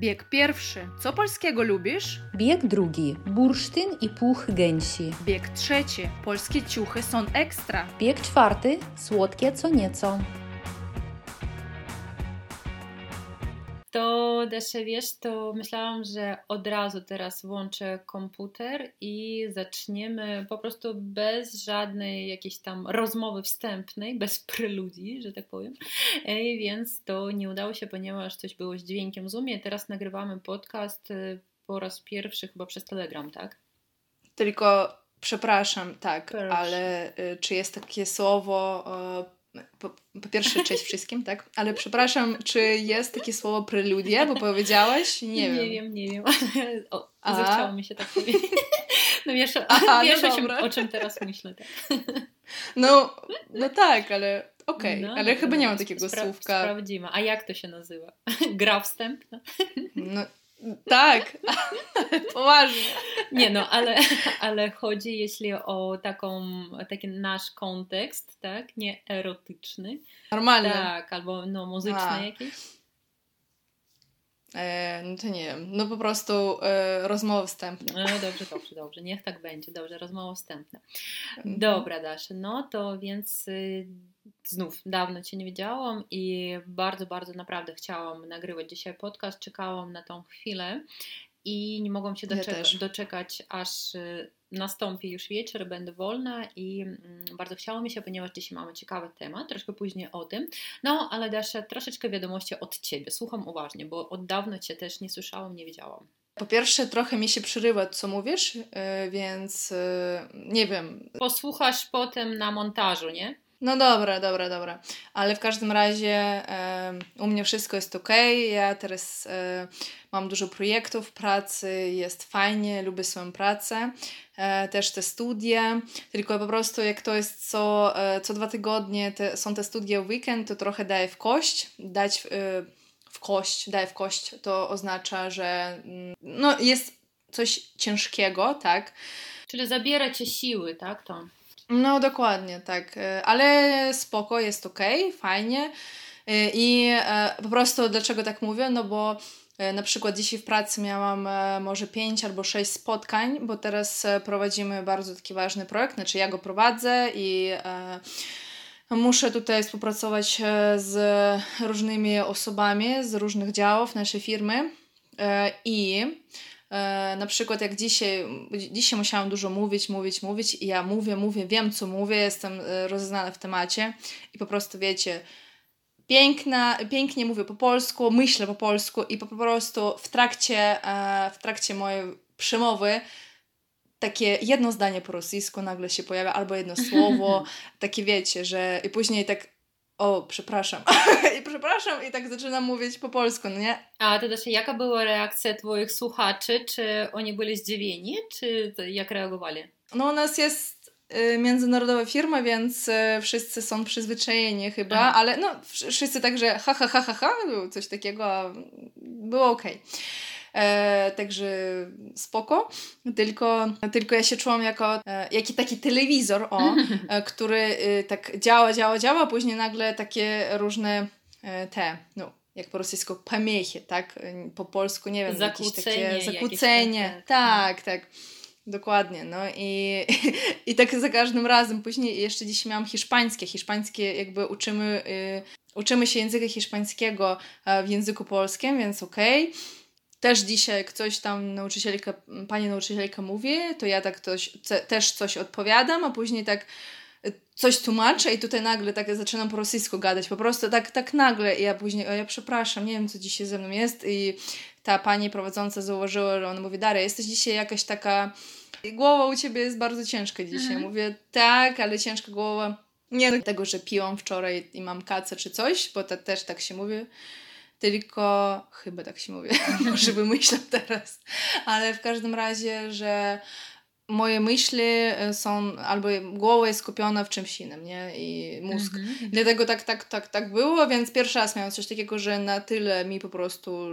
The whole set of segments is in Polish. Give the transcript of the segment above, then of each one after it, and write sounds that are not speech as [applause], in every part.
Bieg pierwszy. Co polskiego lubisz? Bieg drugi. Bursztyn i puch gęsi. Bieg trzeci. Polskie ciuchy są ekstra. Bieg czwarty. Słodkie co nieco. To Desze, wiesz, to myślałam, że od razu teraz włączę komputer i zaczniemy po prostu bez żadnej jakiejś tam rozmowy wstępnej, bez preludii, że tak powiem. Ej, więc to nie udało się, ponieważ coś było z dźwiękiem w Zoomie. Teraz nagrywamy podcast y, po raz pierwszy chyba przez Telegram, tak? Tylko przepraszam, tak, Proszę. ale y, czy jest takie słowo y, po, po pierwsze, cześć wszystkim, tak? Ale przepraszam, czy jest takie słowo preludia, bo powiedziałaś? Nie, nie wiem. wiem, nie wiem. [laughs] O, Aha. zachciało mi się tak powiedzieć. [laughs] No wiesz, Aha, [laughs] wiesz no o, czym, dobra. o czym teraz myślę. Tak? No, no tak, ale okej, No, ale no, chyba nie no, mam takiego spra- słówka. Sprawdzimy. A jak to się nazywa? Gra wstępna? No, tak, [laughs] poważnie. Nie no, ale, ale chodzi jeśli o taką, taki nasz kontekst, tak? Nie erotyczny. Normalnie. Tak, albo no muzyczny A. jakiś. E, no to nie wiem, no po prostu e, rozmowa wstępna. No dobrze, dobrze, dobrze. Niech tak będzie. Dobrze, rozmowa wstępna. Mhm. Dobra, Dasza, no to więc y, znów dawno Cię nie widziałam i bardzo, bardzo naprawdę chciałam nagrywać dzisiaj podcast. Czekałam na tą chwilę i nie mogłam się Ja doczeka- też. doczekać, aż y, nastąpi już wieczór, będę wolna i mm, bardzo chciało mi się, ponieważ dzisiaj mamy ciekawy temat, troszkę później o tym. No, ale Dasza, troszeczkę wiadomości od Ciebie. Słucham uważnie, bo od dawna Cię też nie słyszałam, nie wiedziałam. Po pierwsze, trochę mi się przerywa, co mówisz, e, więc e, nie wiem. Posłuchasz potem na montażu, nie? No dobra, dobra, dobra. Ale w każdym razie e, u mnie wszystko jest ok. Ja teraz e, mam dużo projektów pracy, jest fajnie, lubię swoją pracę. E, też te studie, tylko po prostu jak to jest co, e, co dwa tygodnie, te, są te studie w weekend, to trochę daje w kość. Dać e, w kość, daje w kość, to oznacza, że mm, no, jest coś ciężkiego, tak? Czyli zabiera Cię siły, tak? To. No dokładnie, tak. E, Ale spoko, jest okej, fajnie. E, I e, po prostu dlaczego tak mówię? No bo na przykład dzisiaj w pracy miałam może pięć albo sześć spotkań, bo teraz prowadzimy bardzo taki ważny projekt, znaczy ja go prowadzę i muszę tutaj współpracować z różnymi osobami z różnych działów naszej firmy i na przykład jak dzisiaj, dzisiaj musiałam dużo mówić, mówić, mówić i ja mówię, mówię, wiem co mówię, jestem e, rozeznana w temacie i po prostu wiecie, piękna, pięknie mówię po polsku, myślę po polsku i po prostu w trakcie, e, w trakcie mojej przemowy takie jedno zdanie po rosyjsku nagle się pojawia, albo jedno [laughs] słowo, takie wiecie, że i później tak o, przepraszam, [laughs] i przepraszam i tak zaczynam mówić po polsku, no nie? A to też jaka była reakcja Twoich słuchaczy? Czy oni byli zdziwieni, czy jak reagowali? No u nas jest y, międzynarodowa firma, więc y, wszyscy są przyzwyczajeni chyba, Aha. ale no wsz- wszyscy także ha, ha, ha, ha, ha, coś takiego, a było okej. E, także spoko, tylko, tylko ja się czułam jako e, jaki taki telewizor, o, [laughs] e, który y, tak działa, działa, działa, a później nagle takie różne e, te, no jak po rosyjsku, pamiechy, tak? Y, Po polsku, nie wiem, jakieś Zakłócenie takie jakieś zakłócenie. takie, Tak, tak. Dokładnie, no i, [laughs] i tak za każdym razem. Później jeszcze dziś miałam hiszpańskie. Hiszpańskie jakby uczymy, y, uczymy się języka hiszpańskiego e, w języku polskim, więc okej. Też dzisiaj, jak coś tam nauczycielka, pani nauczycielka mówi, to ja tak coś, też coś odpowiadam, a później tak y, coś tłumaczę i tutaj nagle tak zaczynam po rosyjsku gadać. Po prostu tak, tak nagle i ja później, o ja przepraszam, nie wiem co dzisiaj ze mną jest i ta pani prowadząca zauważyła, że ona mówi, Daria, jesteś dzisiaj jakaś taka, głowa u ciebie jest bardzo ciężka dzisiaj. Mhm. Mówię, tak, ale ciężka głowa. Nie no, tego, że piłam wczoraj i mam kacę czy coś, bo to też tak się mówi. Tylko chyba tak się mówi, może [laughs] wymyślam teraz. Ale w każdym razie, że moje myśli e, są, albo głowa jest skupiona w czymś innym, nie? I mózg. Mhm. Dlatego tak, tak, tak, tak było, więc pierwszy raz miałam coś takiego, że na tyle mi po prostu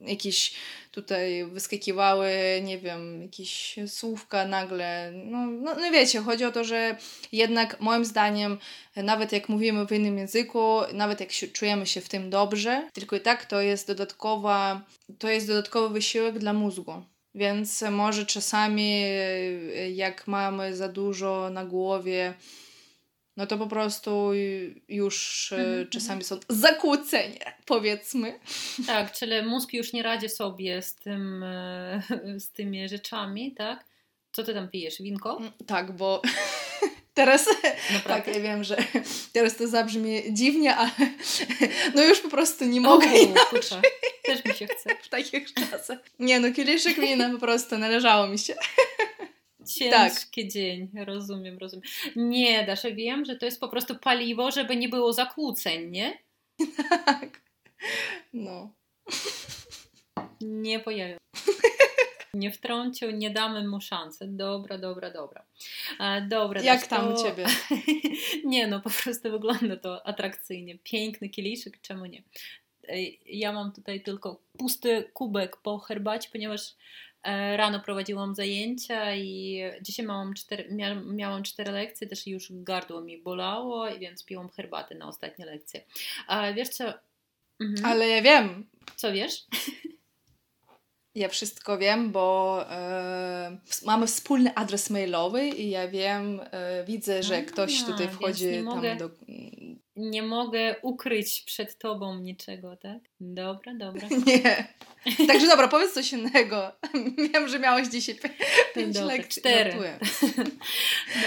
jakieś tutaj wyskakiwały, nie wiem, jakieś słówka nagle. No, no, no wiecie, chodzi o to, że jednak moim zdaniem, nawet jak mówimy w innym języku, nawet jak się, czujemy się w tym dobrze, tylko i tak to jest dodatkowa, to jest dodatkowy wysiłek dla mózgu. Więc może czasami, jak mamy za dużo na głowie, no to po prostu już mm-hmm. czasami są zakłócenia, powiedzmy. Tak, czyli mózg już nie radzi sobie z, tym, e, z tymi rzeczami, tak? Co ty tam pijesz? Winko? Mm, tak, bo [laughs] teraz Naprawdę? tak, ja wiem, że teraz to zabrzmi dziwnie, ale [laughs] no już po prostu nie mogę o, inaczej. Też mi się chce. W takich czasach. Nie no, kieliszek wina po prostu należało mi się. Ciężki tak. dzień, rozumiem, rozumiem. Nie, Dasza, wiem, że to jest po prostu paliwo, żeby nie było zakłóceń, nie? Tak. No. Nie pojawił. Nie wtrącił, nie damy mu szansy. Dobra, dobra, dobra. dobra Jak tam to... u Ciebie? [laughs] nie, no po prostu wygląda to atrakcyjnie. Piękny kieliszek, czemu nie? Ja mam tutaj tylko pusty kubek po herbacie, ponieważ E, rano prowadziłam zajęcia i dzisiaj miałam cztery, miałam cztery lekcje, też już gardło mi bolało, więc piłam herbatę na ostatnie lekcje. A wiesz co? Mhm. Ale ja wiem. Co wiesz? Ja wszystko wiem, bo e, mamy wspólny adres mailowy i ja wiem, e, widzę, że ktoś tutaj wchodzi tam mogę, do, nie mogę ukryć przed tobą niczego, tak? Dobra, dobra. [laughs] Nie. Także dobra, powiedz coś innego. [laughs] Wiem, że miałeś dzisiaj pięć dobra, lekcji. Cztery. [laughs]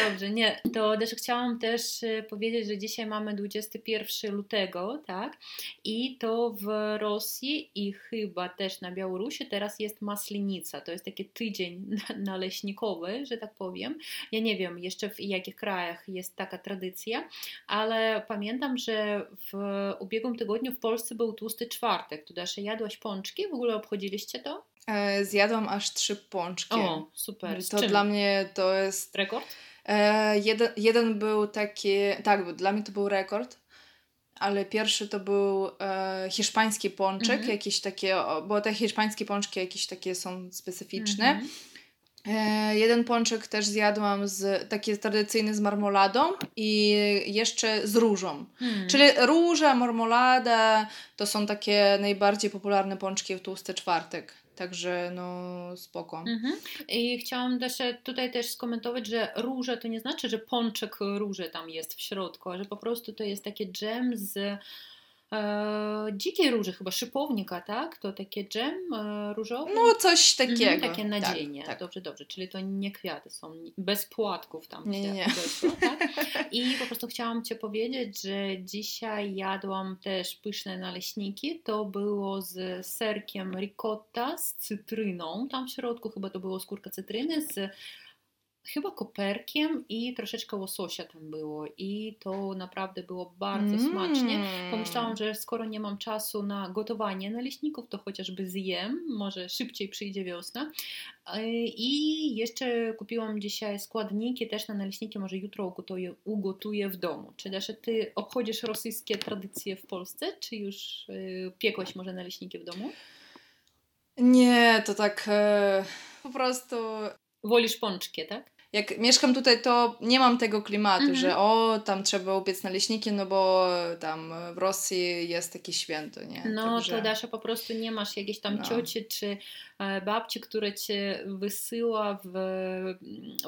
Dobrze, nie. To też chciałam też y, powiedzieć, że dzisiaj mamy 21 lutego, tak? I to w Rosji i chyba też na Białorusi teraz jest Maslinica. To jest taki tydzień naleśnikowy, że tak powiem. Ja nie wiem jeszcze w jakich krajach jest taka tradycja, ale pamiętam, pamiętam, że w ubiegłym tygodniu w Polsce był tłusty czwartek. Tu Dasza, jadłaś pączki? W ogóle obchodziliście to? E, zjadłam aż trzy pączki. O, super. Z to czym? dla mnie to jest... Rekord? E, jeden, jeden był taki... Tak, dla mnie to był rekord ale pierwszy to był e, hiszpański pączek, mm -hmm. jakieś takie, bo te hiszpańskie pączki jakieś takie są specyficzne. Mm -hmm. E, jeden pączek też zjadłam z, taki tradycyjny z marmoladą i jeszcze z różą. Hmm. Czyli róża, marmolada to są takie najbardziej popularne pączki w tłusty czwartek. Także no spoko. Mhm. I chciałam też tutaj też skomentować, że róża to nie znaczy, że pączek róży tam jest w środku, a że po prostu to jest takie dżem z e, dzikiej róży, chyba szypownika, tak? To takie dżem e, różowy? No coś mhm, takiego. Mhm, takie nadzienie. Tak, tak. Dobrze, dobrze. Czyli to nie kwiaty są, bez płatków tam. Nie, nie. Doszło, tak? I po prostu chciałam Cię powiedzieć, że dzisiaj jadłam też pyszne naleśniki. To było z serkiem ricotta, z cytryną. Tam w środku chyba to było skórka cytryny, z chyba koperkiem i troszeczkę łososia tam było i to naprawdę było bardzo mm. smacznie. Pomyślałam, że skoro nie mam czasu na gotowanie naleśników, to chociażby zjem, może szybciej przyjdzie wiosna. E, I jeszcze kupiłam dzisiaj składniki też na naleśniki, może jutro ugotuję, ugotuję w domu. Czy też ty obchodzisz rosyjskie tradycje w Polsce, czy już y, piekłaś może naleśniki w domu? Nie, to tak e, po prostu Wolisz pączki, tak? Jak mieszkam tutaj, to nie mam tego klimatu, mhm. że o, tam trzeba upiec naleśniki, no bo tam w Rosji jest takie święto, nie? No Także... to Dasza po prostu nie masz jakiejś tam no. cioci czy babci, która cię wysyła w mm,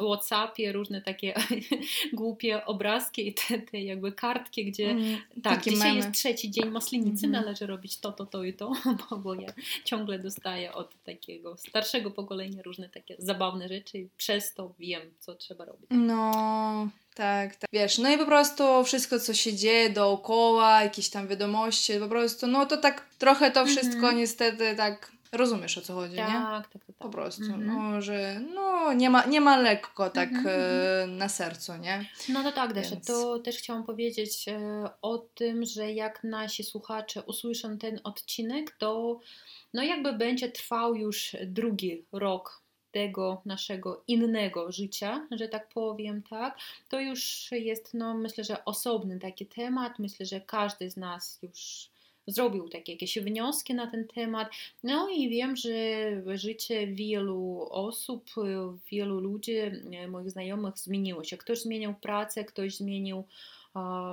Whatsappie różne takie [laughs] głupie obrazki i te, te jakby kartki, gdzie mm, tak, dzisiaj memy. jest trzeci dzień maslinicy, mm. należy robić to, to, to i to, [laughs] bo, bo ja ciągle dostaję od takiego starszego pokolenia różne takie zabawne rzeczy i przez to wiem, co trzeba robić. No, tak, tak. Wiesz, no i po prostu wszystko, co się dzieje dookoła, jakieś tam wiadomości, po prostu, no to tak trochę to wszystko mm -hmm. niestety tak Rozumiesz o co chodzi, tak, nie? Tak, tak, tak. Po prostu, -hmm. no, że no, nie, ma, nie ma lekko tak -hmm. e, na sercu, nie? No to tak, Więc... Desza, to też chciałam powiedzieć e, o tym, że jak nasi słuchacze usłyszą ten odcinek, to no jakby będzie trwał już drugi rok tego naszego innego życia, że tak powiem, tak, to już jest, no myślę, że osobny taki temat. Myślę, że każdy z nas już zrobił takie jakieś wnioski na ten temat. No i wiem, że życie wielu osób, wielu ludzi, moich znajomych zmieniło się. Ktoś zmienił pracę, ktoś zmienił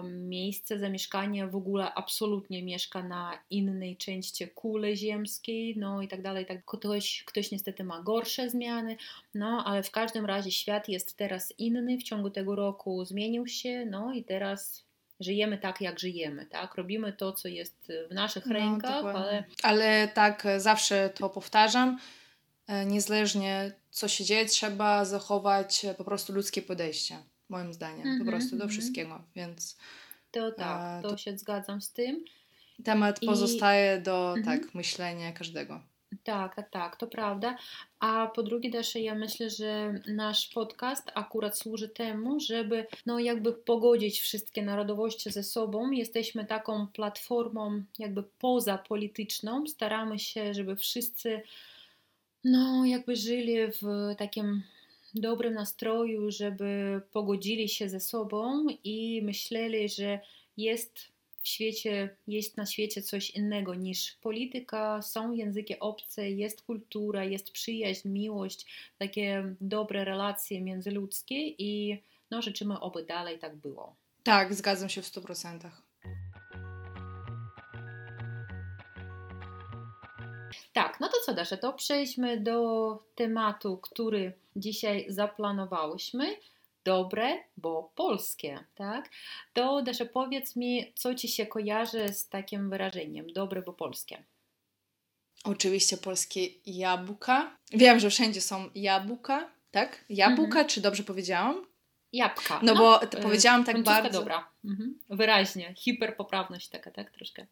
miejsce zamieszkania w ogóle absolutnie mieszka na innej części kuli ziemskiej, no i tak dalej. Tak, ktoś, ktoś niestety ma gorsze zmiany, no ale w każdym razie świat jest teraz inny, w ciągu tego roku zmienił się, no i teraz żyjemy tak, jak żyjemy, tak? Robimy to, co jest w naszych no, rękach, ale... Ale tak, zawsze to powtarzam, e, niezależnie co się dzieje, trzeba zachować po prostu ludzkie podejście moim zdaniem, mm -hmm, po prostu do mhm. wszystkiego, więc... To tak, to, to się zgadzam z tym. Temat I... pozostaje do mm -hmm. tak myślenia każdego. Tak, tak, tak, to prawda. A po drugie też ja myślę, że nasz podcast akurat służy temu, żeby no jakby pogodzić wszystkie narodowości ze sobą. Jesteśmy taką platformą jakby pozapolityczną. Staramy się, żeby wszyscy no jakby żyli w takim dobrym nastroju, żeby pogodzili się ze sobą i myśleli, że jest w świecie, jest na świecie coś innego niż polityka, są języki obce, jest kultura, jest przyjaźń, miłość, takie dobre relacje międzyludzkie i no, życzymy, oby dalej tak było. Tak, zgadzam się w 100%. Tak, no to co Dasza, to przejdźmy do tematu, który dzisiaj zaplanowałyśmy. Dobre, bo polskie, tak? To Dasza, powiedz mi, co Ci się kojarzy z takim wyrażeniem, dobre, bo polskie? Oczywiście polskie jabłka. Wiem, że wszędzie są jabłka, tak? Jabłka, mhm. czy dobrze powiedziałam? Jabłka. No, no bo y, powiedziałam tak bardzo. dobra. Mhm. Wyraźnie. Hiperpoprawność taka, tak? Troszkę.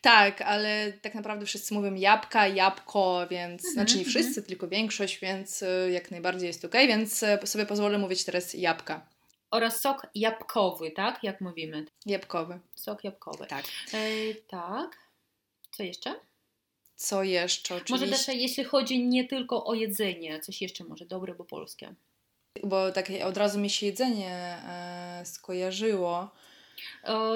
Tak, ale tak naprawdę wszyscy mówią jabłka, jabłko, więc mhm, znaczy nie wszyscy, mhm. tylko większość, więc y, jak najbardziej jest ok, więc y, sobie pozwolę mówić teraz jabłka. Oraz sok jabłkowy, tak? Jak mówimy? Jabłkowy. Sok jabłkowy. Tak. E, tak. Co jeszcze? Co jeszcze? Oczywiście. Może też jeśli chodzi nie tylko o jedzenie, coś jeszcze może dobre, bo polskie. Bo tak od razu mi się jedzenie e, skojarzyło.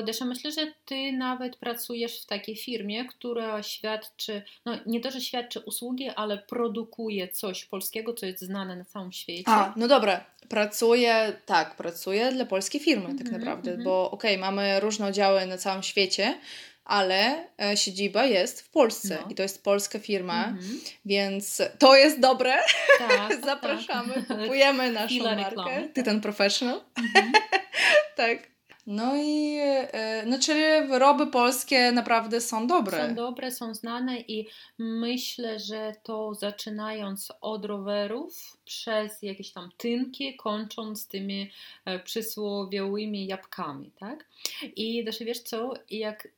Desza, myślę, że ty nawet pracujesz w takiej firmie, która świadczy, no nie to, że świadczy usługi, ale produkuje coś polskiego, co jest znane na całym świecie. A, no dobra, pracuję, tak, pracuję dla polskiej firmy mm tak mhm, naprawdę, mm bo okej, okay, mamy różne oddziały na całym świecie, ale e, siedziba jest w Polsce no. i to jest polska firma, mm -hmm. więc to jest dobre. Tak, [laughs] Zapraszamy, tak. kupujemy naszą markę. Reklamy, Ty ten professional. Mhm. [laughs] tak. No i e, no, czyli wyroby polskie naprawdę są dobre. Są dobre, są znane i myślę, że to zaczynając od rowerów, przez jakieś tam tynki, kończąc tymi e, przysłowiowymi jabłkami, tak? I też wiesz co, jak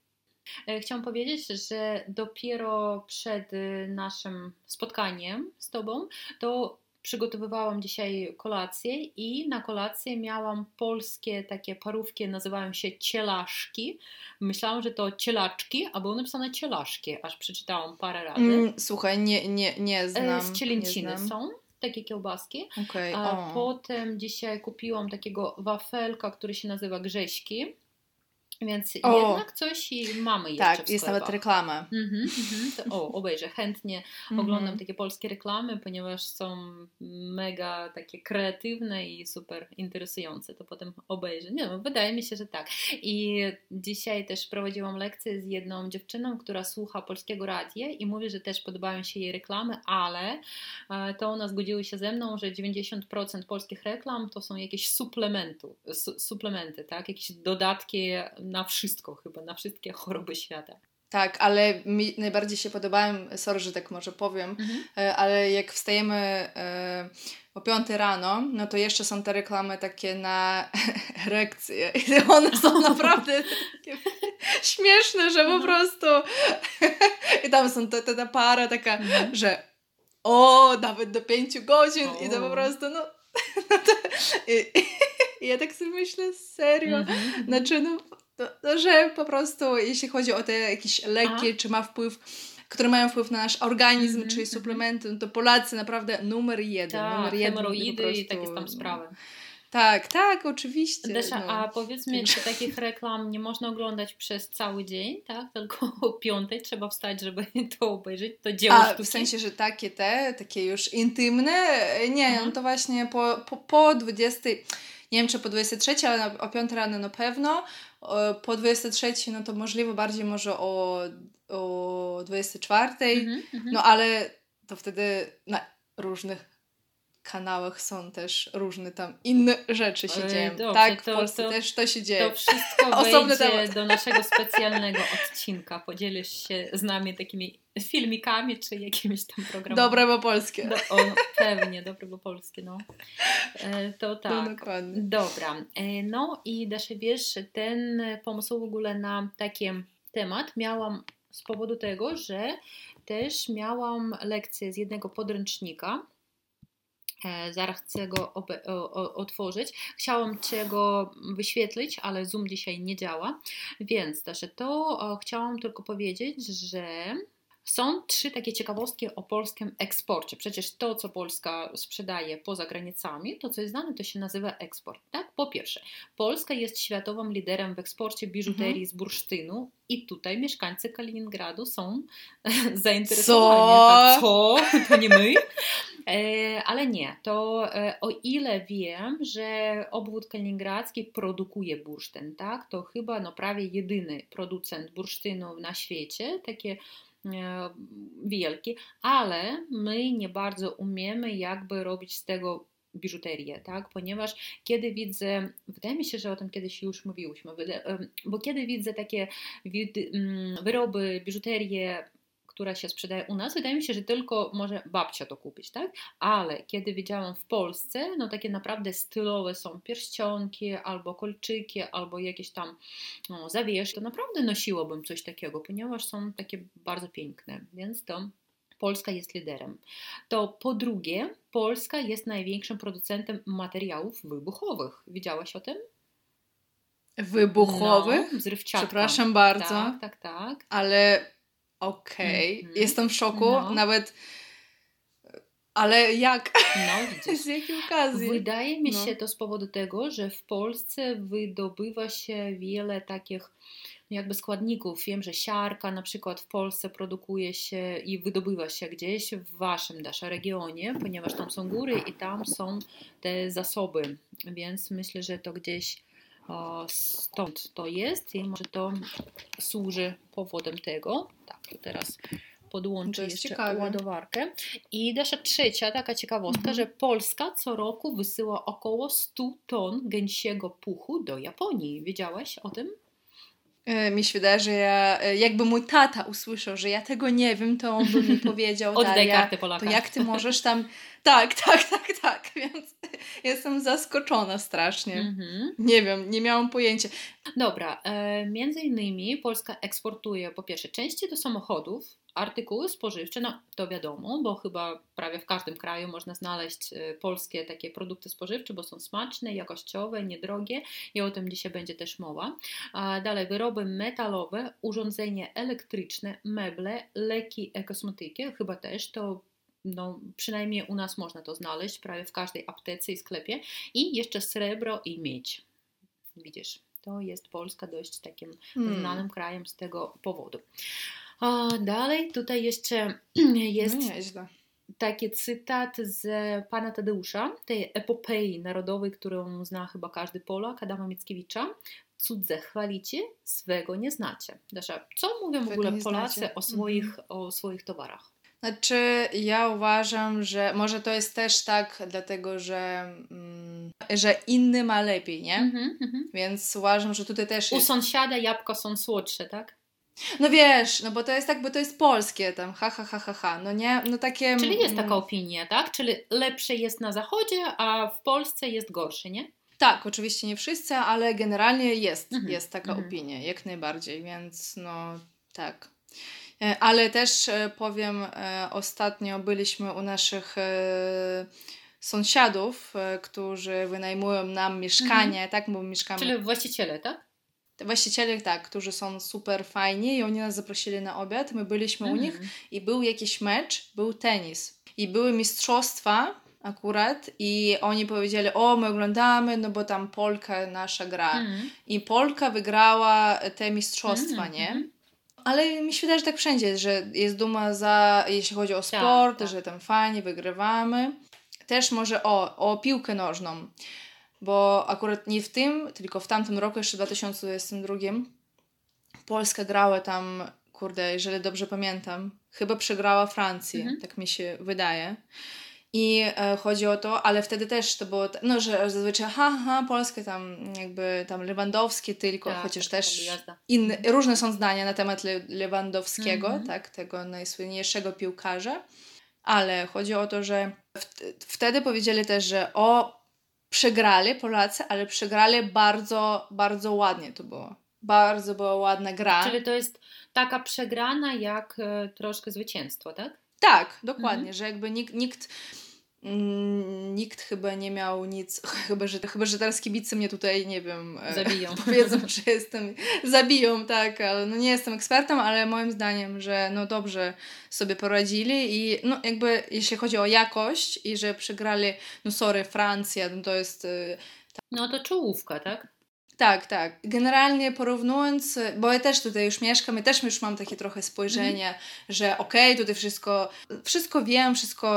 e, Chciałam powiedzieć, że dopiero przed naszym spotkaniem z Tobą, to przygotowywałam dzisiaj kolację i na kolację miałam polskie takie parówki, nazywają się cielaszki. Myślałam, że to cielaczki, a było napisane cielaszki, aż przeczytałam parę razy. Mm, słuchaj, nie, nie, nie e, znam. Z cielęciny są takie kiełbaski. Okay, a potem dzisiaj kupiłam takiego wafelka, który się nazywa Grześki. Więc o, jednak coś i mamy jeszcze Tak, jest nawet reklama. Mm-hmm, mm-hmm. o, obejrzę. Chętnie mm-hmm. oglądam takie polskie reklamy, ponieważ są mega takie kreatywne i super interesujące. To potem obejrzę. Nie no, wydaje mi się, że tak. I dzisiaj też prowadziłam lekcję z jedną dziewczyną, która słucha polskiego radia i mówi, że też podobają się jej reklamy, ale e, to ona zgodziły się ze mną, że 90% polskich reklam to są jakieś suplementu, su- suplementy, tak? Jakieś dodatki na wszystko chyba, na wszystkie choroby świata. Tak, ale mi najbardziej się podobałem, sorry, że tak może powiem, mhm. E, ale jak wstajemy e, o 5 rano, no to jeszcze są te reklamy takie na [laughs] erekcję i [laughs] one są [laughs] naprawdę takie śmieszne, że po mhm. prostu i tam są ta, ta, ta para taka, mhm. że o, nawet do 5 godzin o. i to po prostu, no, no to, i, i, ja tak sobie myślę, serio, mhm. znaczy no to, to, że po prostu jeśli chodzi o te jakieś leki, czy ma wpływ które mają wpływ na nasz organizm, mm -hmm. czyli suplementy, no to Polacy naprawdę numer jeden. Tak, numer jeden hemoroidy prostu, i takie tam sprawy. Tak, tak, oczywiście. Desza, no. a powiedz mi, czy takich [laughs] reklam nie można oglądać przez cały dzień, tak? Tylko [laughs] o piątej trzeba wstać, żeby [laughs] to obejrzeć, to dzieło A sztuki? w sensie, że takie te, takie już intymne, nie, Mhm. no to właśnie po, po, po 20, nie wiem czy po 23, ale o 5 rano na pewno, po 23 no to możliwe bardziej może o, o 24, Mhm, mhm. no ale to wtedy na różnych kanałach są też różne tam inne rzeczy się Ej, dzieją. dobrze, tak, w to- Polsce to- też to się dzieje. To wszystko [laughs] Osobny wejdzie do naszego specjalnego odcinka. Podzielisz się z nami takimi filmikami czy jakimiś tam programami. Dobre bo polskie. Do, o, no, pewnie, dobre bo polskie, no. E, To No, tak. dokładnie. Dobra. E, No i Dasza, wiesz, ten pomysł w ogóle na taki temat miałam z powodu tego, że też miałam lekcję z jednego podręcznika. E, Zaraz chcę go otworzyć. Chciałam Cię go wyświetlić, ale Zoom dzisiaj nie działa. Więc też to chciałam tylko powiedzieć, że są trzy takie ciekawostki o polskim eksporcie. Przecież to, co Polska sprzedaje poza granicami, to co jest znane, to się nazywa eksport. Tak? Po pierwsze, Polska jest światowym liderem w eksporcie biżuterii z bursztynu i tutaj mieszkańcy Kaliningradu są [laughs] zainteresowani. Co? Tak, co? To nie my? E, ale nie, to e, o ile wiem, że obwód kaliningradzki produkuje bursztyn, tak, to chyba no, prawie jedyny producent bursztynu na świecie, takie wielki, ale my nie bardzo umiemy jakby robić z tego biżuterię, tak? Ponieważ kiedy widzę, wydaje mi się, że o tym kiedyś już mówiłyśmy, bo kiedy widzę takie mm, wyroby, biżuterię, która się sprzedaje u nas, wydaje mi się, że tylko może babcia to kupić, tak? Ale kiedy widziałam w Polsce, no takie naprawdę stylowe są pierścionki, albo kolczyki, albo jakieś tam no, zawieszki, to naprawdę nosiłabym coś takiego, ponieważ są takie bardzo piękne, więc to Polska jest liderem. To po drugie, Polska jest największym producentem materiałów wybuchowych. Widziałaś o tym? Wybuchowych? No. Przepraszam bardzo. Tak, tak, tak. Ale okej, Mhm. jestem w szoku, No. nawet. Ale jak? No, [laughs] widzisz. Z jakiej okazji? Wydaje mi No. się to z powodu tego, że w Polsce wydobywa się wiele takich no jakby składników. Wiem, że siarka na przykład w Polsce produkuje się i wydobywa się gdzieś w waszym Dasza regionie, ponieważ tam są góry i tam są te zasoby, więc myślę, że to gdzieś stąd to jest i może to służy powodem tego. Tak, to teraz podłączę jeszcze ciekawe. ładowarkę. I nasza trzecia taka ciekawostka, Mhm. że Polska co roku wysyła około 100 ton gęsiego puchu do Japonii. Wiedziałaś o tym? E, Mi się wydaje, że ja, e, jakby mój tata usłyszał, że ja tego nie wiem, to on by mi [laughs] powiedział, Oddaj Daria, kartę Polaka. to jak ty możesz tam... [laughs] Tak, tak, tak, tak, [laughs] więc jestem zaskoczona strasznie. Mhm. Nie wiem, nie miałam pojęcia. Dobra, e, między innymi Polska eksportuje po pierwsze części do samochodów, artykuły spożywcze, no to wiadomo, bo chyba prawie w każdym kraju można znaleźć e, polskie takie produkty spożywcze, bo są smaczne, jakościowe, niedrogie i o tym dzisiaj będzie też mowa. A dalej wyroby metalowe, urządzenia elektryczne, meble, leki, kosmetyki, chyba też to no, przynajmniej u nas można to znaleźć prawie w każdej aptece i sklepie i jeszcze srebro i miedź. Widzisz, to jest Polska dość takim Hmm. znanym krajem z tego powodu. A dalej tutaj jeszcze [clears throat] jest No taki cytat z pana Tadeusza, tej epopei narodowej, którą zna chyba każdy Polak, Adama Mickiewicza. Cudze chwalicie, swego nie znacie. Dasza, co mówią w ogóle Polacy znacie. o swoich, o swoich towarach? Znaczy, ja uważam, że może to jest też tak, dlatego że, mm, że inny ma lepiej, nie? Mhm, mhm. Więc uważam, że tutaj też U jest... sąsiada jabłka są słodsze, tak? No wiesz, no bo to jest tak, bo to jest polskie tam, ha, ha, ha, ha, ha, no nie? No takie... Czyli jest taka opinia, tak? Czyli lepsze jest na zachodzie, a w Polsce jest gorsze, nie? Tak, oczywiście nie wszyscy, ale generalnie jest, Mhm, jest taka mhm. opinia, jak najbardziej, więc no tak. E, Ale też e, powiem, e, ostatnio byliśmy u naszych sąsiadów, którzy wynajmują nam mieszkanie, tak, bo mieszkamy... Czyli właściciele, tak? Właściciele, tak, którzy są super fajni i oni nas zaprosili na obiad, my byliśmy u nich Mhm. i był jakiś mecz, był tenis i były mistrzostwa akurat i oni powiedzieli, o my oglądamy, no bo tam Polka nasza gra. Mhm. I Polka wygrała te mistrzostwa, Mhm, nie? Ale mi się wydaje, że tak wszędzie, że jest duma za, jeśli chodzi o sport, tak. że tam fajnie wygrywamy. Też może o, o piłkę nożną, bo akurat nie w tym, tylko w tamtym roku, jeszcze w 2022, Polska grała tam, kurde, jeżeli dobrze pamiętam, chyba przegrała Francji, Mhm. tak mi się wydaje. I e, chodzi o to, ale wtedy też to było, no, że zazwyczaj, ha, ha, Polska tam jakby tam Lewandowski tylko, Tak, chociaż też inne, różne są zdania na temat Le Lewandowskiego, Mhm. tak, tego najsłynniejszego piłkarza, ale chodzi o to, że wtedy powiedzieli też, że o, przegrali Polacy, ale przegrali bardzo, bardzo ładnie to było. Bardzo była ładna gra. Czyli to jest taka przegrana jak e, troszkę zwycięstwo, tak? Tak, dokładnie, Mhm. że jakby nikt, nikt, nikt chyba nie miał nic, [laughs] chyba że, chyba, że teraz kibice mnie tutaj, nie wiem, e, Zabiją. [laughs] powiedzą, że jestem, zabiją, tak, ale no nie jestem ekspertem, ale moim zdaniem, że no dobrze sobie poradzili i no jakby jeśli chodzi o jakość i że przegrali, no sorry, Francja, no to jest e, No to czołówka, tak? Tak, tak. Generalnie porównując, bo ja też tutaj już mieszkam i też już mam takie trochę spojrzenie, że okej, tutaj wszystko, wszystko wiem, wszystko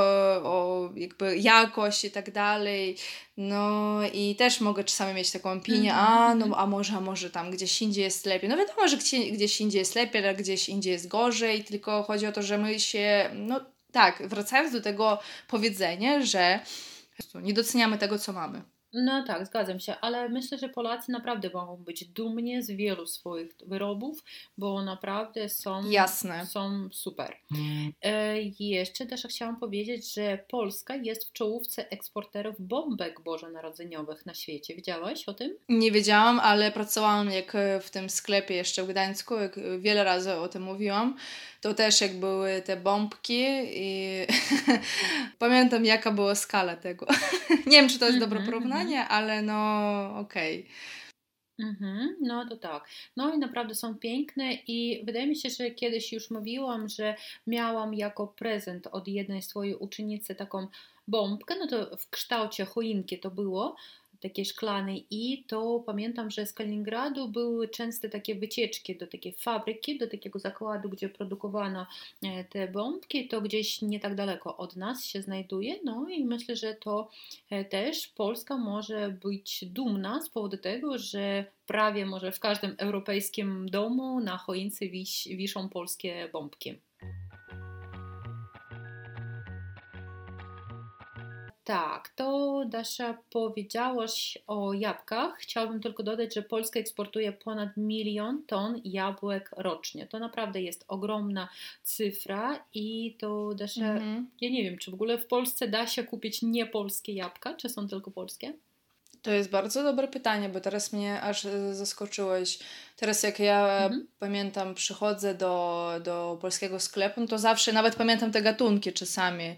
o jakby jakość i tak dalej. No i też mogę czasami mieć taką opinię, Mhm, a mhm. no a może, a może tam gdzieś indziej jest lepiej. No wiadomo, że gdzie, gdzieś indziej jest lepiej, ale gdzieś indziej jest gorzej, tylko chodzi o to, że my się, no tak, wracając do tego powiedzenia, że nie doceniamy tego, co mamy. No tak, zgadzam się, ale myślę, że Polacy naprawdę mogą być dumni z wielu swoich wyrobów, bo naprawdę są, Jasne. są super. E, i jeszcze też chciałam powiedzieć, że Polska jest w czołówce eksporterów bombek bożonarodzeniowych na świecie. Wiedziałaś o tym? Nie wiedziałam, ale pracowałam jak e, w tym sklepie jeszcze w Gdańsku, jak e, wiele razy o tym mówiłam. To też jak były te bombki i [laughs] pamiętam jaka była skala tego. [laughs] Nie wiem, czy to jest dobre Mhm, porównanie, ale no okej. Mhm, no to tak. No i naprawdę są piękne i wydaje mi się, że kiedyś już mówiłam, że miałam jako prezent od jednej swojej uczennicy taką bombkę, no to w kształcie choinki to było, takiej szklanej i to pamiętam, że z Kaliningradu były częste takie wycieczki do takiej fabryki, do takiego zakładu, gdzie produkowano e, te bombki, to gdzieś nie tak daleko od nas się znajduje, no i myślę, że to e, też Polska może być dumna z powodu tego, że prawie może w każdym europejskim domu na choince wiszą polskie bombki. Tak, to Dasza powiedziałaś o jabłkach. Chciałabym tylko dodać, że Polska eksportuje ponad milion ton jabłek rocznie. To naprawdę jest ogromna cyfra i to Dasza, Mhm. ja nie wiem, czy w ogóle w Polsce da się kupić niepolskie jabłka, czy są tylko polskie? To jest bardzo dobre pytanie, bo teraz mnie aż e, zaskoczyłeś. Teraz jak ja Mhm. pamiętam, przychodzę do, do polskiego sklepu, no to zawsze nawet pamiętam te gatunki czasami.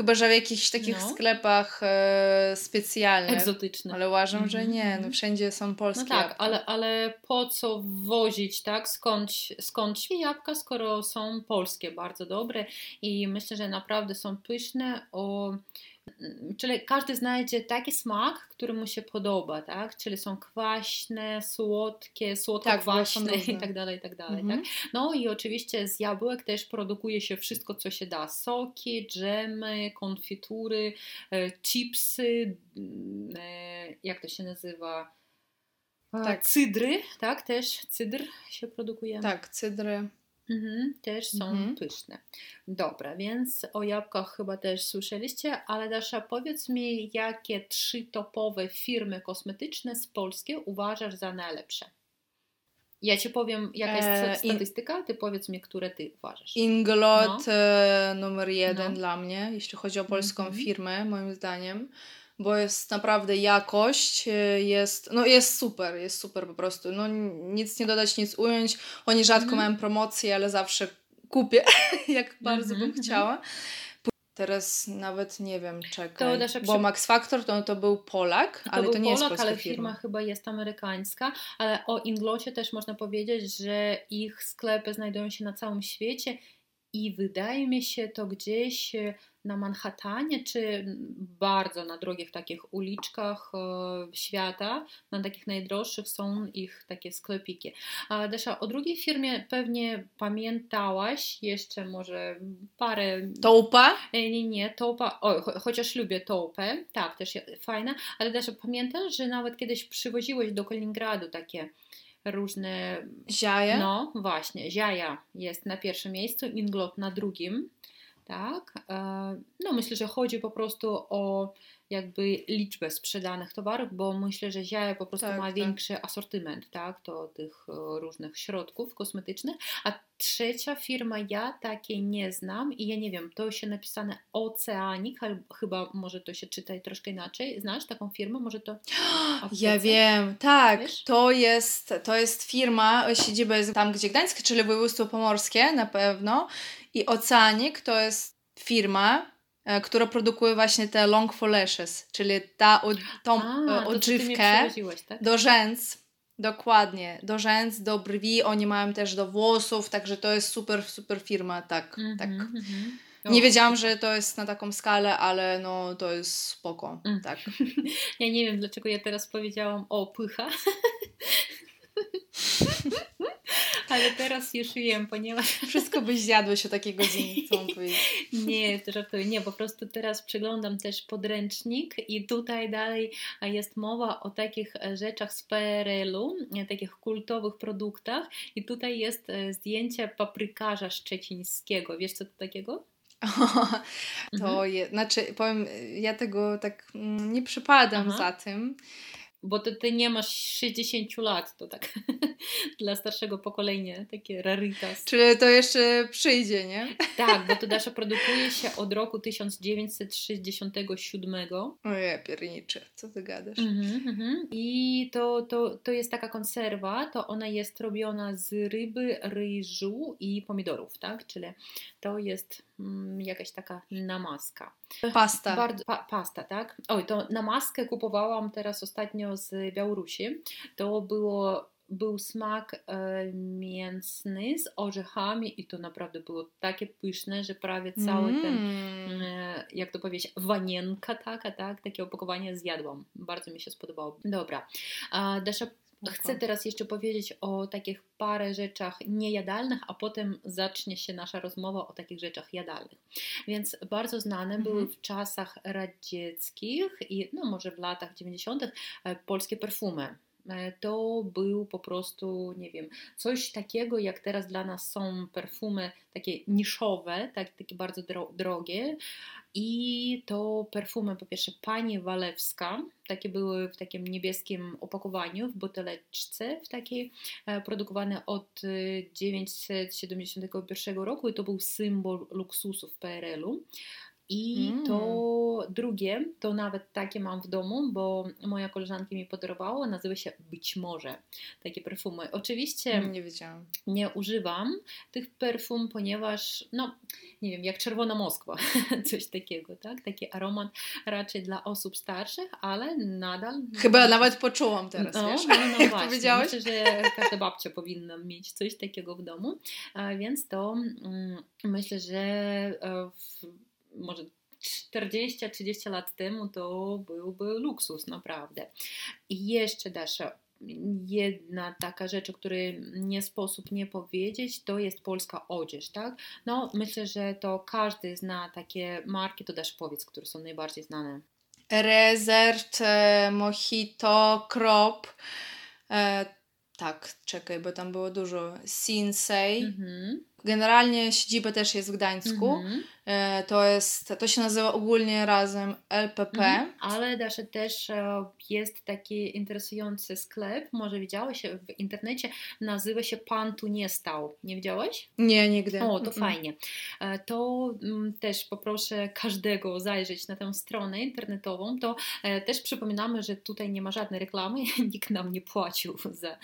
Chyba, że w jakichś takich No. sklepach e, specjalnych. Egzotyczne. Ale uważam, że Mhm, nie. No mhm. wszędzie są polskie No tak, jabłka. ale, ale po co wozić, tak? Skąd, skąd jabłka, skoro są polskie, bardzo dobre i myślę, że naprawdę są pyszne. O, czyli każdy znajdzie taki smak, który mu się podoba, tak? Czyli są kwaśne, słodkie, słodko-kwaśne Tak, i tak dalej, i tak dalej, Mhm. tak? No i oczywiście z jabłek też produkuje się wszystko, co się da. Soki, dżemy, konfitury, e, chipsy, mm, e, jak to się nazywa? Tak. Cydry, tak? Też cydr się produkuje. Tak, cydry. Mhm, też są Mhm. pyszne. Dobra, więc o jabłkach chyba też słyszeliście, ale Dasza, powiedz mi, jakie trzy topowe firmy kosmetyczne z Polski uważasz za najlepsze? Ja ci powiem, jaka jest E, statystyka, ty powiedz mi, które ty uważasz. Inglot No. e, numer jeden No. dla mnie, jeśli chodzi o polską Mhm. firmę, moim zdaniem. Bo jest naprawdę jakość, e, jest, no jest super, jest super po prostu. No nic nie dodać, nic ująć. Oni rzadko Mhm. mają promocje, ale zawsze kupię, [laughs] jak bardzo Mhm, bym mhm. chciała. Teraz nawet nie wiem, To czekaj. Dasza, Bo Max Factor to, to był Polak, To ale był to nie jest Polak, polska ale firma. firma chyba jest amerykańska, ale o Inglocie też można powiedzieć, że ich sklepy znajdują się na całym świecie i wydaje mi się to gdzieś na Manhattanie, czy bardzo na drogich takich uliczkach e, świata, na takich najdroższych są ich takie sklepiki. A Desza, o drugiej firmie pewnie pamiętałaś jeszcze może parę... Toupa? E, nie, nie, Toupa, o, chociaż lubię Toupę, tak, też fajna, ale Desza, pamiętasz, że nawet kiedyś przywoziłeś do Kaliningradu takie różne... Ziaje? No, właśnie, Ziaja jest na pierwszym miejscu, Inglot na drugim tak? E, no myślę, że chodzi po prostu o jakby liczbę sprzedanych towarów, bo myślę, że Ziaja po prostu tak, ma tak. większy asortyment, tak, to tych e, różnych środków kosmetycznych, a trzecia firma ja takiej nie znam i ja nie wiem, to się napisane Oceanic, chyba może to się czyta troszkę inaczej, znasz taką firmę, może to [gasps] Ja wiem, tak, Wiesz? to jest, to jest firma, siedziba jest tam, gdzie Gdańsk, czyli województwo pomorskie na pewno i Oceanic to jest firma, e, która produkuje właśnie te long for lashes, czyli ta, od, tą a, e, odżywkę tak? do rzęs. Dokładnie, do rzęs, do brwi, oni mają też do włosów, także to jest super, super firma, tak, tak. Mhm, mhm. Nie wiedziałam, że to jest na taką skalę, ale no to jest spoko, Mm. tak. [laughs] Ja nie wiem, dlaczego ja teraz powiedziałam o pycha. [laughs] Ale teraz już wiem, ponieważ [laughs] Wszystko byś zjadłeś o takiej godzinie, wam powiedzieć. [laughs] nie, to żartuję, nie, po prostu teraz przeglądam też podręcznik i tutaj dalej jest mowa o takich e, rzeczach z PRL-u, e, takich kultowych produktach i tutaj jest e, zdjęcie paprykarza szczecińskiego. Wiesz co to takiego? [laughs] To Mhm. je, znaczy, powiem, ja tego tak mm, nie przypadam Aha. za tym. Bo ty, ty nie masz 60 lat, to tak [laughs] dla starszego pokolenia, takie rarytas. Czyli to jeszcze przyjdzie, nie? Tak, bo to Dasza produkuje się od roku 1967. Ojej, piernicze, co ty gadasz? Mhm, mhm. I to, to, to jest taka konserwa, to ona jest robiona z ryby, ryżu i pomidorów, tak? Czyli to jest jakaś taka namaska. Pasta. Bardzo, pa, pasta, tak? Oj, to namaskę kupowałam teraz ostatnio z Białorusi. To było, był smak e, mięsny z orzechami i to naprawdę było takie pyszne, że prawie cały ten Mm. e, jak to powiedzieć, wanienka taka, tak, takie opakowanie zjadłam. Bardzo mi się spodobało. Dobra. A Dasza, chcę teraz jeszcze powiedzieć o takich parę rzeczach niejadalnych, a potem zacznie się nasza rozmowa o takich rzeczach jadalnych. Więc bardzo znane Mhm. były w czasach radzieckich i no może w latach 90. e, polskie perfumy. E, To był po prostu, nie wiem, coś takiego, jak teraz dla nas są perfumy takie niszowe, tak, takie bardzo dro- drogie. I to perfumy, po pierwsze, Pani Walewska, takie były w takim niebieskim opakowaniu, w buteleczce, w takiej, e, produkowane od e, 971 roku i to był symbol luksusu w PRL-u. I Mm. to drugie, to nawet takie mam w domu, bo moja koleżanka mi podarowała, nazywa się Być może takie perfumy. Oczywiście Nie wiedziałam. nie używam tych perfum, ponieważ, no, nie wiem, jak Czerwona Moskwa, [laughs] coś takiego, tak? Taki aromat raczej dla osób starszych, ale nadal... Chyba nawet poczułam teraz, no, wiesz? No, no [laughs] jak właśnie. powiedziałeś? Myślę, że każda babcia powinna mieć coś takiego w domu, więc to mm, myślę, że e, w, może 40-30 lat temu to byłby luksus naprawdę. I jeszcze Dasza, jedna taka rzecz, o której nie sposób nie powiedzieć, to jest polska odzież, tak? No, myślę, że to każdy zna takie marki, to też powiedz, które są najbardziej znane. Rezert, e, Mojito, Krop. E, tak, czekaj, bo tam było dużo. Sinsei. Mhm. Generalnie siedziba też jest w Gdańsku. Mhm. E, to jest, to się nazywa ogólnie razem LPP. Mhm. Ale też e, jest taki interesujący sklep, może widziałeś w internecie, nazywa się Pan tu nie stał. Nie widziałeś? Nie, nigdy. O, to Mm-mm. fajnie. E, To mm, też poproszę każdego zajrzeć na tę stronę internetową. To też przypominamy, że tutaj nie ma żadnej reklamy, [laughs] nikt nam nie płacił za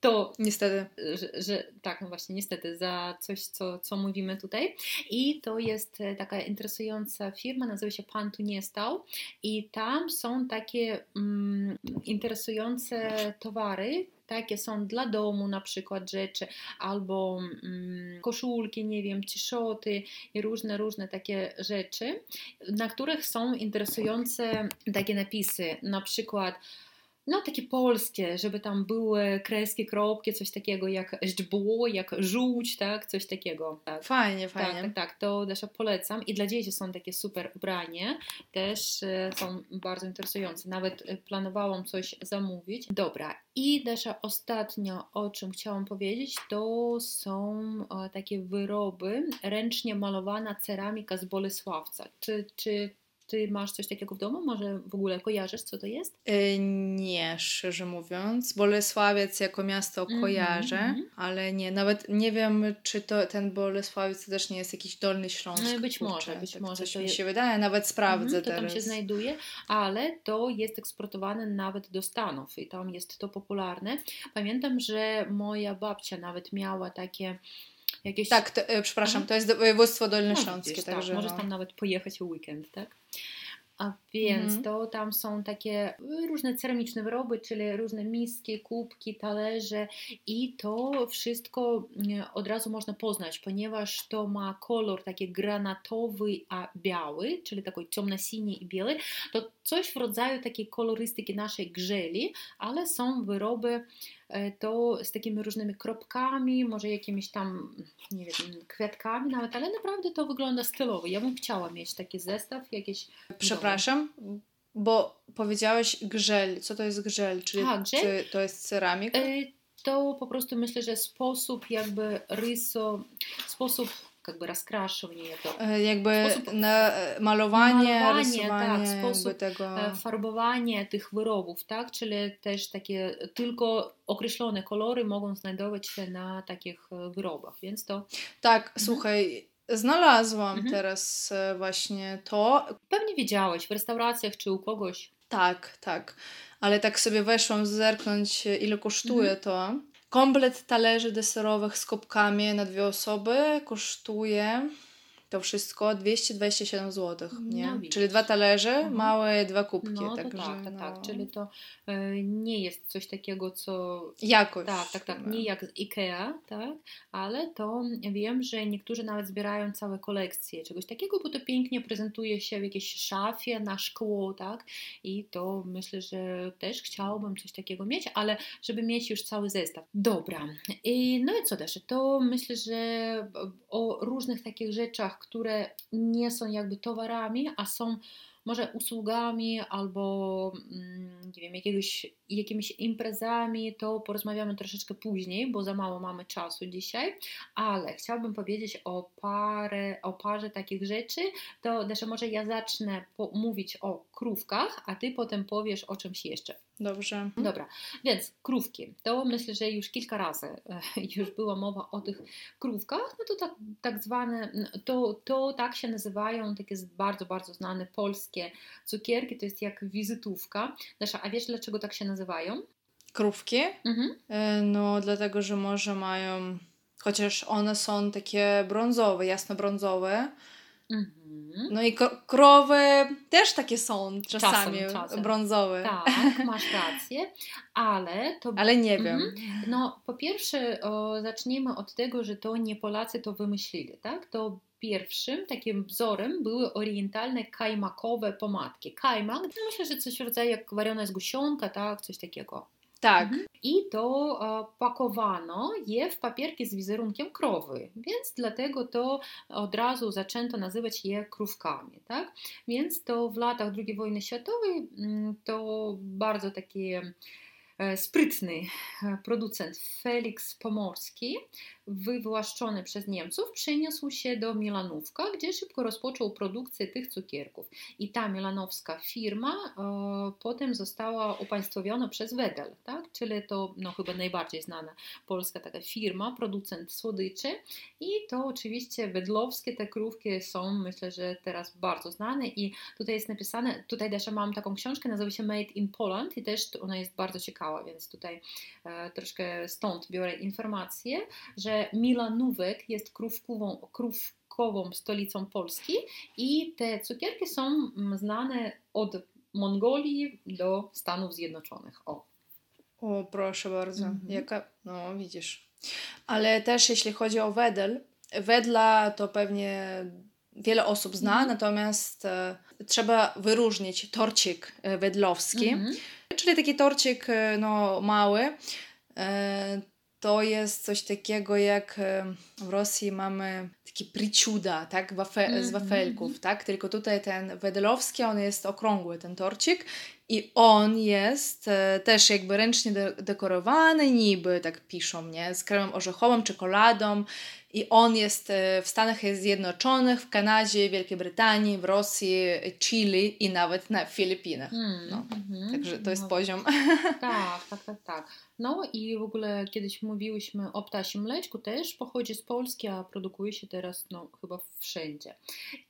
to, Niestety. że, że tak, no właśnie, niestety, za coś, co, co mówimy tutaj. I to jest e, taka interesująca firma, nazywa się Pan tu nie stał. I tam są takie mm, interesujące towary, takie są dla domu na przykład rzeczy, albo mm, koszulki, nie wiem, t-shirty i różne, różne takie rzeczy, na których są interesujące takie napisy, na przykład no takie polskie, żeby tam były kreski, kropki, coś takiego jak źdźbło, jak żółć, tak, coś takiego. Tak. Fajnie, Tak, fajnie. tak, tak, to też polecam. I dla dzieci są takie super ubranie, też e, są bardzo interesujące. Nawet e, planowałam coś zamówić. Dobra, i też ostatnio, o czym chciałam powiedzieć, to są e, takie wyroby, ręcznie malowana ceramika z Bolesławca. Czy, czy ty masz coś takiego w domu? Może w ogóle kojarzysz, co to jest? Y, Nie, szczerze mówiąc. Bolesławiec jako miasto Mhm, kojarzę, mhm. ale nie, nawet nie wiem, czy to ten Bolesławiec to też nie jest jakiś Dolny Śląsk. No, być kurczę, może, być tak może, Coś to mi jest- się wydaje, nawet sprawdzę Mhm, to teraz. tam się znajduje, ale to jest eksportowane nawet do Stanów i tam jest to popularne. Pamiętam, że moja babcia nawet miała takie jakieś... Tak, to, y, przepraszam, Mhm. to jest do- województwo no, dolnośląskie, także tak, możesz no. tam nawet pojechać w weekend, tak? A więc Mhm. to tam są takie różne ceramiczne wyroby, czyli różne miski, kubki, talerze i to wszystko mm, od razu można poznać, ponieważ to ma kolor taki granatowy, a biały, czyli taki ciemno-sini i biały, to coś w rodzaju takiej kolorystyki naszej grzeli, ale są wyroby e, to z takimi różnymi kropkami, może jakimiś tam, nie wiem, kwiatkami nawet, ale naprawdę to wygląda stylowo. Ja bym chciała mieć taki zestaw jakiś. Przepraszam, bo powiedziałeś grzel. Co to jest grzel? Czyli A, grzel? czy to jest ceramika? E, To po prostu myślę, że sposób jakby ryso, sposób jakby rozkraszania to. E, Jakby sposób- na e, malowanie, Malowanie, tak, jakby sposób, tego... E, farbowanie tych wyrobów, tak? Czyli też takie tylko określone kolory mogą znajdować się na takich e, wyrobach, więc to Tak, słuchaj, znalazłam Mhm. teraz e, właśnie to. pewnie widziałeś w restauracjach czy u kogoś. Tak, tak. Ale tak sobie weszłam zerknąć, e, ile kosztuje Mhm. to. Komplet talerzy deserowych z kubkami na dwie osoby kosztuje to wszystko 227 zł, nie? No. Czyli dwa talerze, Mhm. małe dwa kubki. No także, tak, tak, no, tak. Czyli to e, nie jest coś takiego, co Jakość. Tak, tak, tak. no. Nie jak z IKEA, tak, ale to wiem, że niektórzy nawet zbierają całe kolekcje czegoś takiego, bo to pięknie prezentuje się w jakiejś szafie na szkło, tak, i to myślę, że też chciałabym coś takiego mieć, ale żeby mieć już cały zestaw. Dobra, I, no i co też, to myślę, że o różnych takich rzeczach, które nie są jakby towarami, a są może usługami albo mm, nie wiem, jakiegoś, jakimiś imprezami, to porozmawiamy troszeczkę później, bo za mało mamy czasu dzisiaj, ale chciałabym powiedzieć o, parę, o parze takich rzeczy, to też może ja zacznę mówić o krówkach, a Ty potem powiesz o czymś jeszcze. Dobrze. Dobra, więc krówki. To myślę, że już kilka razy e, już była mowa o tych krówkach. No to tak, tak zwane, to, to tak się nazywają, takie bardzo, bardzo znane polskie cukierki. To jest jak wizytówka. Dasza, a wiesz dlaczego tak się nazywają? Krówki? Mhm. E, No, dlatego, że może mają, chociaż one są takie brązowe, jasno-brązowe. Mhm. No i krowy też takie są czasami, Czasem, czasem. brązowe. Tak, [laughs] masz rację, ale to Ale nie wiem. Mhm. No, po pierwsze, o, zacznijmy od tego, że to nie Polacy to wymyślili, tak? To pierwszym takim wzorem były orientalne kajmakowe pomadki. Kajmak, no myślę, że coś w rodzaju jak wariona jest gusionka, tak? Coś takiego. Tak. Mhm. I to e, pakowano je w papierki z wizerunkiem krowy, więc dlatego to od razu zaczęto nazywać je krówkami, tak? Więc to w latach II wojny światowej mm, to bardzo taki e, sprytny e, producent Felix Pomorski, wywłaszczony przez Niemców, przeniósł się do Milanówka, gdzie szybko rozpoczął produkcję tych cukierków. I ta milanowska firma e, potem została upaństwowiona przez Wedel, tak? czyli to no, chyba najbardziej znana polska taka firma, producent słodyczy. I to oczywiście wedlowskie te krówki są, myślę, że teraz bardzo znane. I tutaj jest napisane, tutaj też mam taką książkę, nazywa się Made in Poland i też ona jest bardzo ciekawa, więc tutaj e, troszkę stąd biorę informacje, że Milanówek jest krówkową, krówkową stolicą Polski i te cukierki są mm, znane od Mongolii do Stanów Zjednoczonych. O. O, proszę bardzo. Mhm. Jaka, no widzisz. Ale też jeśli chodzi o wedel, wedla to pewnie wiele osób zna, Mhm. natomiast e, trzeba wyróżnić torcik e, wedlowski, Mhm. czyli taki torcik e, no, mały. E, to jest coś takiego jak e, w Rosji mamy taki priciuda, tak, z Mhm, wafelków, tak, tylko tutaj ten wedlowski, on jest okrągły, ten torcik. I on jest e, też jakby ręcznie de- dekorowany, niby tak piszą, nie, z kremem orzechowym, czekoladą i on jest e, w Stanach Zjednoczonych, w Kanadzie, Wielkiej Brytanii, w Rosji, Chile i nawet na Filipinach. Mm, No, mhm. Także to jest No, poziom. Tak, tak, tak, tak. No i w ogóle kiedyś mówiłyśmy o ptasim mleczku, też pochodzi z Polski, a produkuje się teraz no, chyba wszędzie.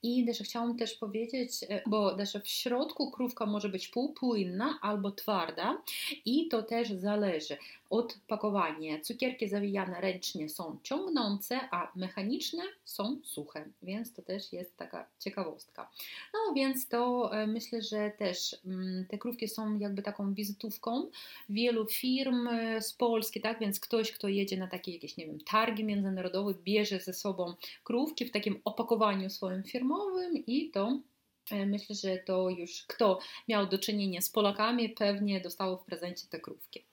I też chciałam też powiedzieć, e, bo też w środku krówka może być półpłynna albo twarda i to też zależy od pakowania. Cukierki zawijane ręcznie są ciągnące, a mechaniczne są suche, więc to też jest taka ciekawostka. No więc to e, myślę, że też mm, te krówki są jakby taką wizytówką wielu firm z Polski, tak? Więc ktoś, kto jedzie na takie jakieś, nie wiem, targi międzynarodowe, bierze ze sobą krówki w takim opakowaniu swoim firmowym i to e, myślę, że to już kto miał do czynienia z Polakami, pewnie dostało w prezencie te krówki.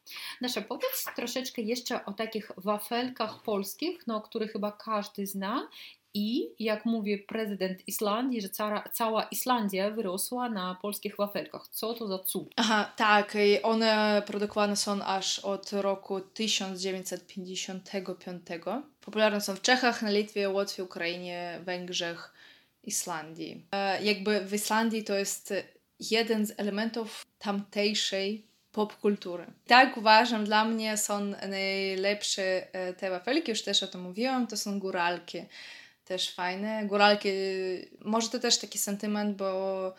Nasza powiedz troszeczkę jeszcze o takich wafelkach polskich, no, które chyba każdy zna i jak mówi prezydent Islandii, że cała, Islandia wyrosła na polskich wafelkach. Co to za cud? Aha, tak, i one produkowane są aż od roku 1955. Popularne są w Czechach, na Litwie, Łotwie, Ukrainie, Węgrzech, Islandii. E, jakby w Islandii to jest jeden z elementów tamtejszej popkultury. Tak uważam, dla mnie są najlepsze e, te wafelki, już też o tym mówiłam, to są góralki. Też fajne. Góralki, może to też taki sentyment, bo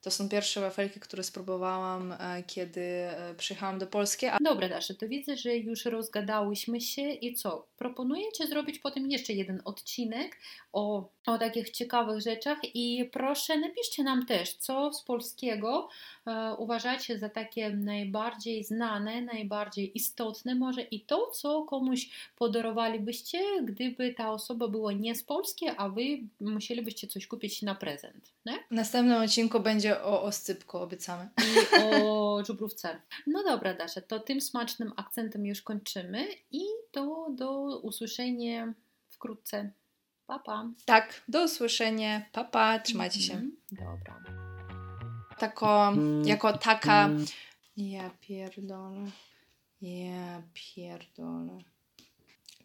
to są pierwsze wafelki, które spróbowałam, e, kiedy e, przyjechałam do Polski. A Dobra, Dasza, to widzę, że już rozgadałyśmy się i co? Proponujecie zrobić potem jeszcze jeden odcinek o, o takich ciekawych rzeczach i proszę napiszcie nam też, co z polskiego e, uważacie za takie najbardziej znane, najbardziej istotne może i to, co komuś podarowalibyście, gdyby ta osoba była nie z Polski, a wy musielibyście coś kupić na prezent, nie? w następnym odcinku będzie o oscypku, obiecamy. i o żubrówce. No dobra, Dasza, to tym smacznym akcentem już kończymy i to do usłyszenia wkrótce. Pa, pa. Tak, do usłyszenia. Papa, pa, trzymajcie się. Mhm. Dobra. Tako, jako taka... Ja pierdolę. Ja pierdolę.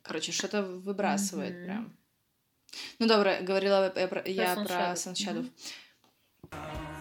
Короче, что-то выбрасывает Мгм. прям. Ну, добре, говорила я про, я про сансядов. сансядов. Мгм.